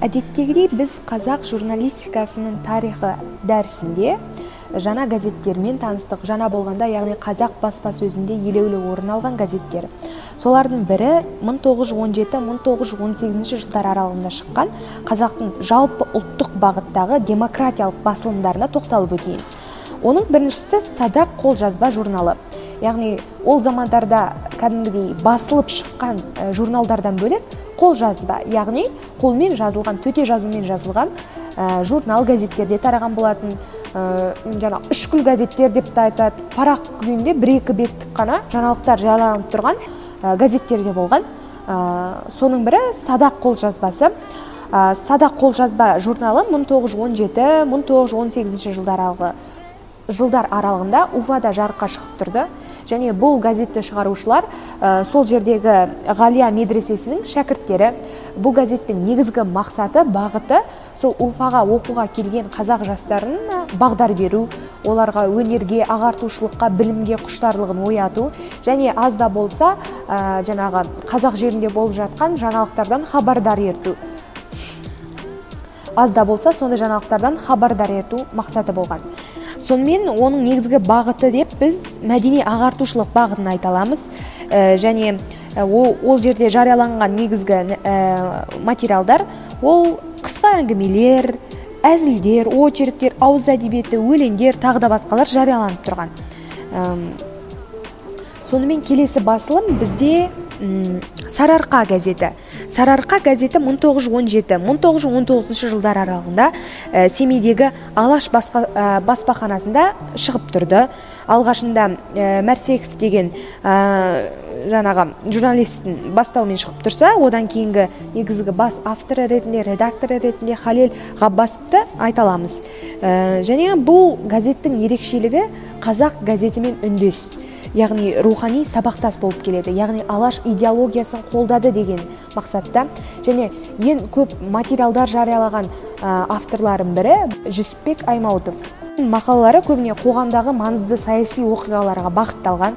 әдеттегідей біз қазақ журналистикасының тарихы дәрісінде жаңа газеттермен таныстық. Жаңа болғанда яғни қазақ баспасөзінде елеулі орын алған газеттер. Солардың бірі 1917-1918 жылдар аралығында шыққан қазақтың жалпы ұлттық бағыттағы демократиялық басылымдарына тоқталып өтейін. Оның біріншісі садақ қолжазба журналы. Яғни ол замандарда кәдімгідей басылып шыққан журналдардан бөлек қолжазба яғни қолмен жазылған төте жазумен жазылған ә, журнал газеттерде тараған болатын ә, жаңағы үшкіл газеттер деп те айтады. Парақ күйінде бір екі беттік қана жаңалықтар жарияланып тұрған ә, газеттерде болған. Соның бірі садақ қолжазбасы ә, садақ қолжазба журналы 1917-1918 жылдар аралығы жылдар аралығында уфада жарыққа шығып тұрды. Және бұл газетті шығарушылар ә, сол жердегі ғалия медресесінің шәкірттері. Бұл газеттің негізгі мақсаты бағыты сол уфаға оқуға келген қазақ жастарына бағдар беру оларға өнерге ағартушылыққа білімге құштарлығын ояту және аз да болса ә, жаңағы қазақ жерінде болып жатқан жаңалықтардан хабардар ету. Аз да болса сондай жаңалықтардан хабардар ету мақсаты болған. Сонымен оның негізгі бағыты деп біз мәдени ағартушылық бағытын айта аламыз. Ә, және ә, ол, ол жерде жарияланған негізгі ә, материалдар ол қысқа әңгімелер әзілдер очерктер ауыз әдебиеті өлеңдер тағы да басқалар жарияланып тұрған. Сонымен келесі басылым бізде сарыарқа газеті. Сарыарқа газеті 1917-1919 жылдар аралығында ә, семейдегі алаш басқа, ә, баспаханасында шығып тұрды. Алғашында ә, мәрсеков деген жаңағы журналисттің бастауымен шығып тұрса одан кейінгі негізгі бас авторы ретінде редакторы ретінде халел ғаббасовты айта аламыз. Және бұл газеттің ерекшелігі қазақ газетімен үндес. Яғни рухани сабақтас болып келеді. Яғни алаш идеологиясын қолдады деген мақсатта. Және ең көп материалдар жариялаған авторлардың бірі жүсіпбек аймауытов. Мақалалары көбіне қоғамдағы маңызды саяси оқиғаларға бағытталған.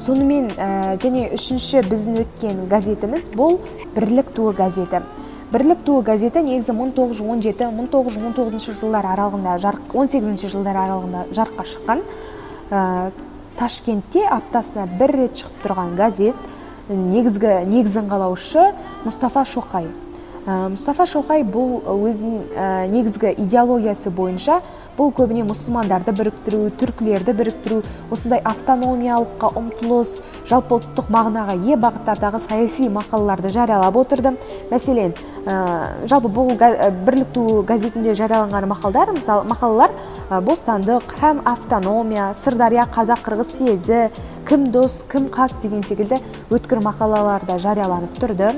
Сонымен ә, және үшінші біздің өткен газетіміз бұл бірлік туы газеті. Бірлік туы газеті негізі 1917-1919 жылдар аралығында жарық 18 жылдар аралығында жарыққа шыққан ташкентте аптасына бір рет шығып тұрған газет негізгі негізін қалаушы мұстафа шоқай. Ә, мұстафа шоқай бұл өзінің ә, негізгі идеологиясы бойынша бұл көбіне мұсылмандарды біріктіру түркілерді біріктіру осындай автономиялыққа ұмтылыс жалпы ұлттық мағынаға ие бағыттардағы саяси мақалаларды жариялап отырды. Мәселен ә, жалпы бұл бірлік ту газетінде жарияланған мақалдар мысалы мақалалар ә, бостандық һәм автономия сырдария қазақ қырғыз съезі кім дос кім қас деген секілді өткір мақалалар да жарияланып тұрды.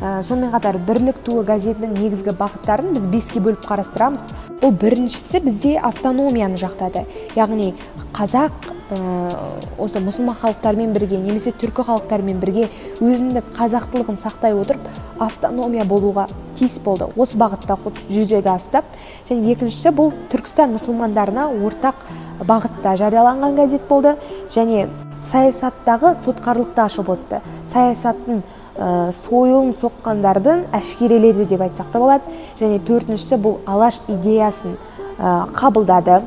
Ә, сонымен қатар бірлік туы газетінің негізгі бағыттарын біз беске бөліп қарастырамыз. Ол біріншісі бізде автономияны жақтады. Яғни қазақ осы мұсылман халықтармен бірге немесе түркі халықтарымен бірге өзіндік қазақтылығын сақтай отырып автономия болуға тиіс болды. Осы бағытта жүзеге асты. Және екіншісі бұл түркістан мұсылмандарына ортақ бағытта жарияланған газет болды. Және саясаттағы сотқарлықты ашып өтті саясаттың ә, сойылын соққандардың әшкереледі деп айтсақ та болады. Және төртіншісі бұл алаш идеясын ә, қабылдады.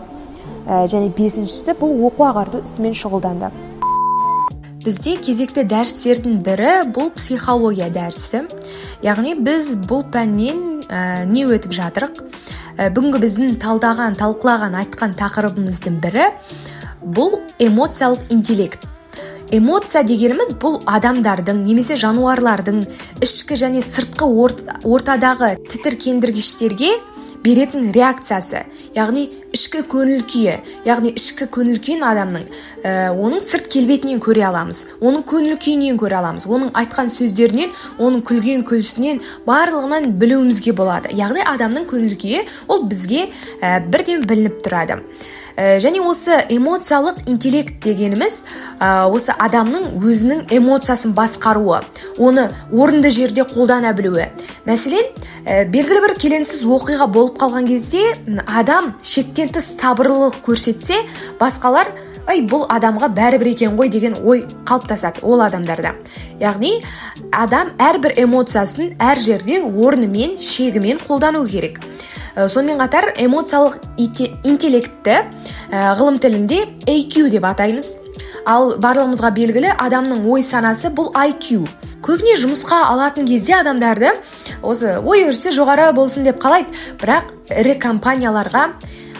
Және бесіншісі бұл оқу ағарту ісімен шұғылданды. Бізде кезекті дәрістердің бірі бұл психология дәрісі. Яғни біз бұл пәннен ә, не өтіп жатырық? Ә, бүгінгі біздің талдаған талқылаған айтқан тақырыбымыздың бірі бұл эмоциялық интеллект. Эмоция дегеніміз бұл адамдардың немесе жануарлардың ішкі және сыртқы ортадағы тітіркендіргіштерге беретін реакциясы яғни ішкі көңіл күйі яғни ішкі көңіл күйін адамның ә, оның сырт келбетінен көре аламыз оның көңіл күйінен көре аламыз оның айтқан сөздерінен оның күлген күлкісінен барлығынан білуімізге болады. Яғни адамның көңіл күйі ол бізге ә, бірден білініп тұрады. Және осы эмоциялық интеллект дегеніміз ә, осы адамның өзінің эмоциясын басқаруы оны орынды жерде қолдана білуі. Мәселен ә, белгілі бір келеңсіз оқиға болып қалған кезде адам шектен тыс сабырлылық көрсетсе басқалар ай бұл адамға бәрібір екен ғой деген ой қалыптасады ол адамдарда. Яғни адам әрбір эмоциясын әр жерде орнымен шегімен қолдану керек. Сонымен қатар эмоциялық интеллектті ә, ғылым тілінде AQ деп атаймыз. Ал барлығымызға белгілі адамның ой санасы бұл IQ көбіне жұмысқа алатын кезде адамдарды осы ой өрісі жоғары болсын деп қалайды. Бірақ ірі компанияларға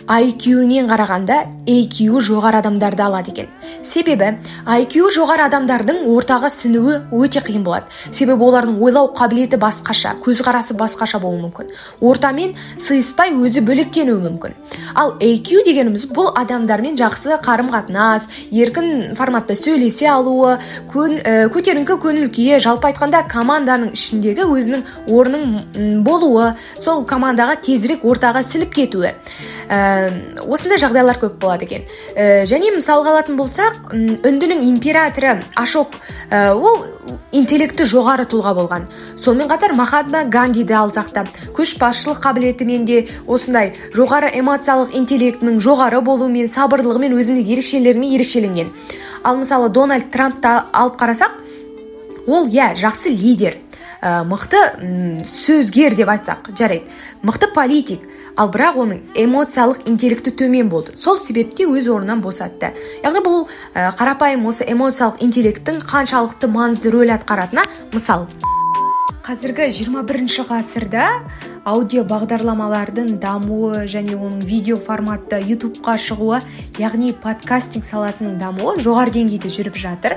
IQ-нен қарағанда AQ жоғары адамдарды алады екен. Себебі IQ жоғары адамдардың ортаға сіңуі өте қиын болады. Себебі олардың ойлау қабілеті басқаша көзқарасы басқаша болуы мүмкін. Ортамен сыйыспай өзі бөлектенуі мүмкін. Ал AQ дегеніміз бұл адамдармен жақсы қарым қатынас еркін форматта сөйлесе алуы көн, ә, көтеріңкі көңіл күйі жалпы айтқанда команданың ішіндегі өзінің орнының болуы сол командаға тезірек ортаға сіңіп кетуі. Ә, осындай жағдайлар көп болады екен. Ә, және мысалға алатын болсақ үндінің императоры ашок ә, ол интеллекті жоғары тұлға болған. Сонымен қатар махатма гандиді алсақ та көшбасшылық қабілетімен де осындай жоғары эмоциялық интеллектінің жоғары болуымен сабырлығымен өзіндік ерекшелерімен ерекшеленген. Ал мысалы дональд трампты алып қарасақ ол иә жақсы лидер. Ә, мықты сөзгер деп айтсақ жарайды. Мықты политик ал бірақ оның эмоциялық интеллекті төмен болды. Сол себепте өз орнынан босатты. Яғни бұл ә, қарапайым осы эмоциялық интеллекттің қаншалықты маңызды рөл атқаратынына мысал. Қазіргі 21 ғасырда аудио бағдарламалардың дамуы және оның видео форматты ютубқа шығуы яғни подкастинг саласының дамуы жоғары деңгейде жүріп жатыр.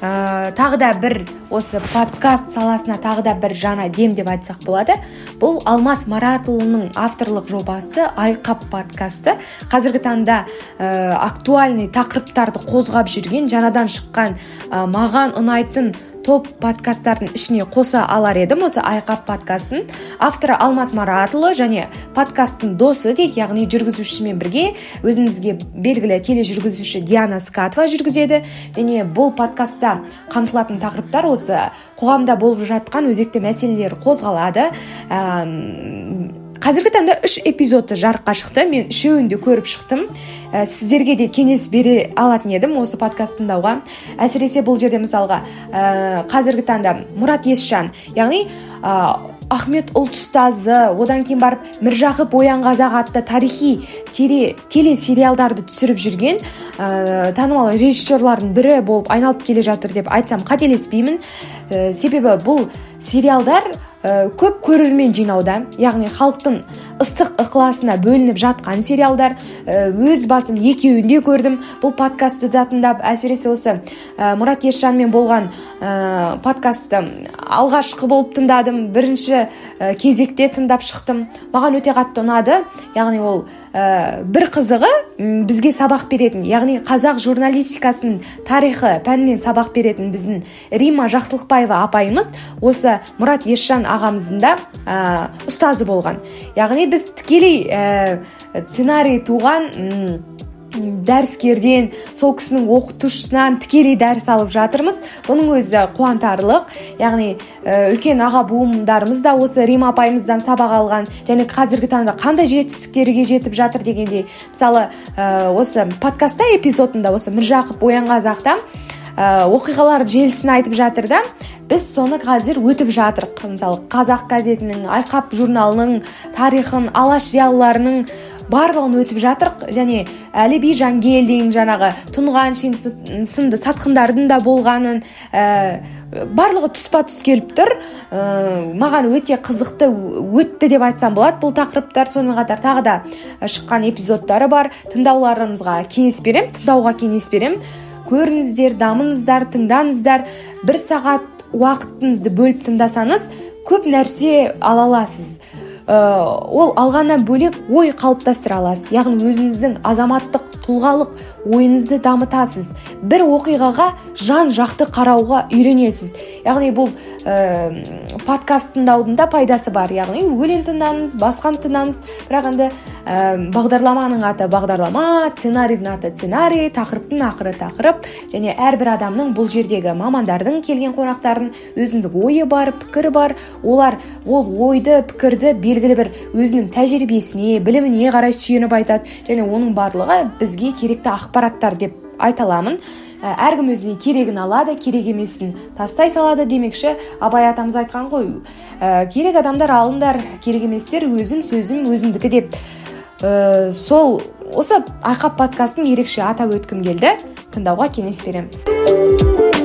Ә, тағы да бір осы подкаст саласына тағы да бір жаңа дем деп айтсақ болады. Бұл алмас маратұлының авторлық жобасы айқап подкасты. Қазіргі таңда ә, актуальный тақырыптарды қозғап жүрген жаңадан шыққан ә, маған ұнайтын топ подкасттардың ішіне қоса алар едім. Осы айқап подкастын авторы алмас маратұлы және подкасттың досы дейді. Яғни жүргізушісімен бірге өзімізге белгілі тележүргізуші диана скатова жүргізеді. Және бұл подкастта қамтылатын тақырыптар осы. Қоғамда болып жатқан өзекті мәселелер қозғалады. Қазіргі таңда үш эпизоды жарыққа шықты. Мен үшеуін де көріп шықтым. Ә, сіздерге де кеңес бере алатын едім осы подкаст тыңдауға әсіресе бұл жерде мысалға ә, қазіргі таңда мұрат есжан яғни ә, ахмет ұлт ұстазы одан кейін барып міржақып оян қазақ атты тарихи теле, телесериалдарды түсіріп жүрген ә, танымал режиссерлардың бірі болып айналып келе жатыр деп айтсам қателеспеймін. Ә, себебі бұл сериалдар көп көрермен жинауда яғни халықтың ыстық ықыласына бөлініп жатқан сериалдар ә, өз басым екеуін де көрдім. Бұл подкастты да тыңдап әсіресе осы ә, мұрат есжанмен болған подкастты алғашқы болып тыңдадым бірінші ә, кезекте тыңдап шықтым. Маған өте қатты ұнады. Яғни ол ә, бір қызығы бізге сабақ беретін. Яғни қазақ журналистикасының тарихы пәнінен сабақ беретін біздің римма жақсылықбаева апайымыз осы мұрат есжан ағамыздың да ә, ұстазы болған. Яғни біз тікелей сценарий туған дәріскерден сол кісінің оқытушысынан тікелей дәріс алып жатырмыз. Бұның өзі қуантарлық. Яғни ә, үлкен аға буындарымыз да осы рим апайымыздан сабақ алған және қазіргі таңда қандай жетістіктерге жетіп жатыр дегендей. Мысалы ә, осы подкастта эпизодында осы міржақып оян қазақта ә, оқиғалар желісін айтып жатыр да. Біз соны қазір өтіп жатырық. Мысалы қазақ газетінің айқап журналының тарихын алаш зиялыларының барлығын өтіп жатырық және әліби жангелдин жаңағы тұнған сынды сатқындардың да болғанын ә, барлығы тұспа тұс келіп тұр. Ә, маған өте қызықты өтті деп айтсам болады бұл тақырыптар. Сонымен қатар тағы да шыққан эпизодтары бар. Тыңдауларыңызға кеңес беремін тыңдауға кеңес беремін. Көріңіздер дамыңыздар тыңдаңыздар. Бір сағат уақытыңызды бөліп тыңдасаңыз көп нәрсе ала аласыз. ә, ол алғаннан бөлек ой қалыптастыра аласыз. Яғни өзіңіздің азаматтық тұлғалық ойыңызды дамытасыз. Бір оқиғаға жан жақты қарауға үйренесіз. Яғни бұл ә, подкаст тыңдаудың да пайдасы бар яғни өлең тыңдаңыз басқаны тыңдаңыз. Бірақ енді ә, бағдарламаның аты бағдарлама сценарийдің аты сценарий тақырыптың ақыры тақырып. Және әрбір адамның бұл жердегі мамандардың келген қонақтардың өзіндік ойы бар пікірі бар. Олар ол ойды пікірді белгілі бір өзінің тәжірибесіне біліміне қарай сүйеніп айтады. Және оның барлығы бізге керекті ақпараттар деп айта аламын. Ә, әркім өзіне керегін алады керек емесін тастай салады демекші абай атамыз айтқан ғой. Ә, керек адамдар алыңдар керек еместер өзім сөзім өзімдікі деп. Ә, сол осы айқап подкастын ерекше атап өткім келді. Тыңдауға кеңес беремін.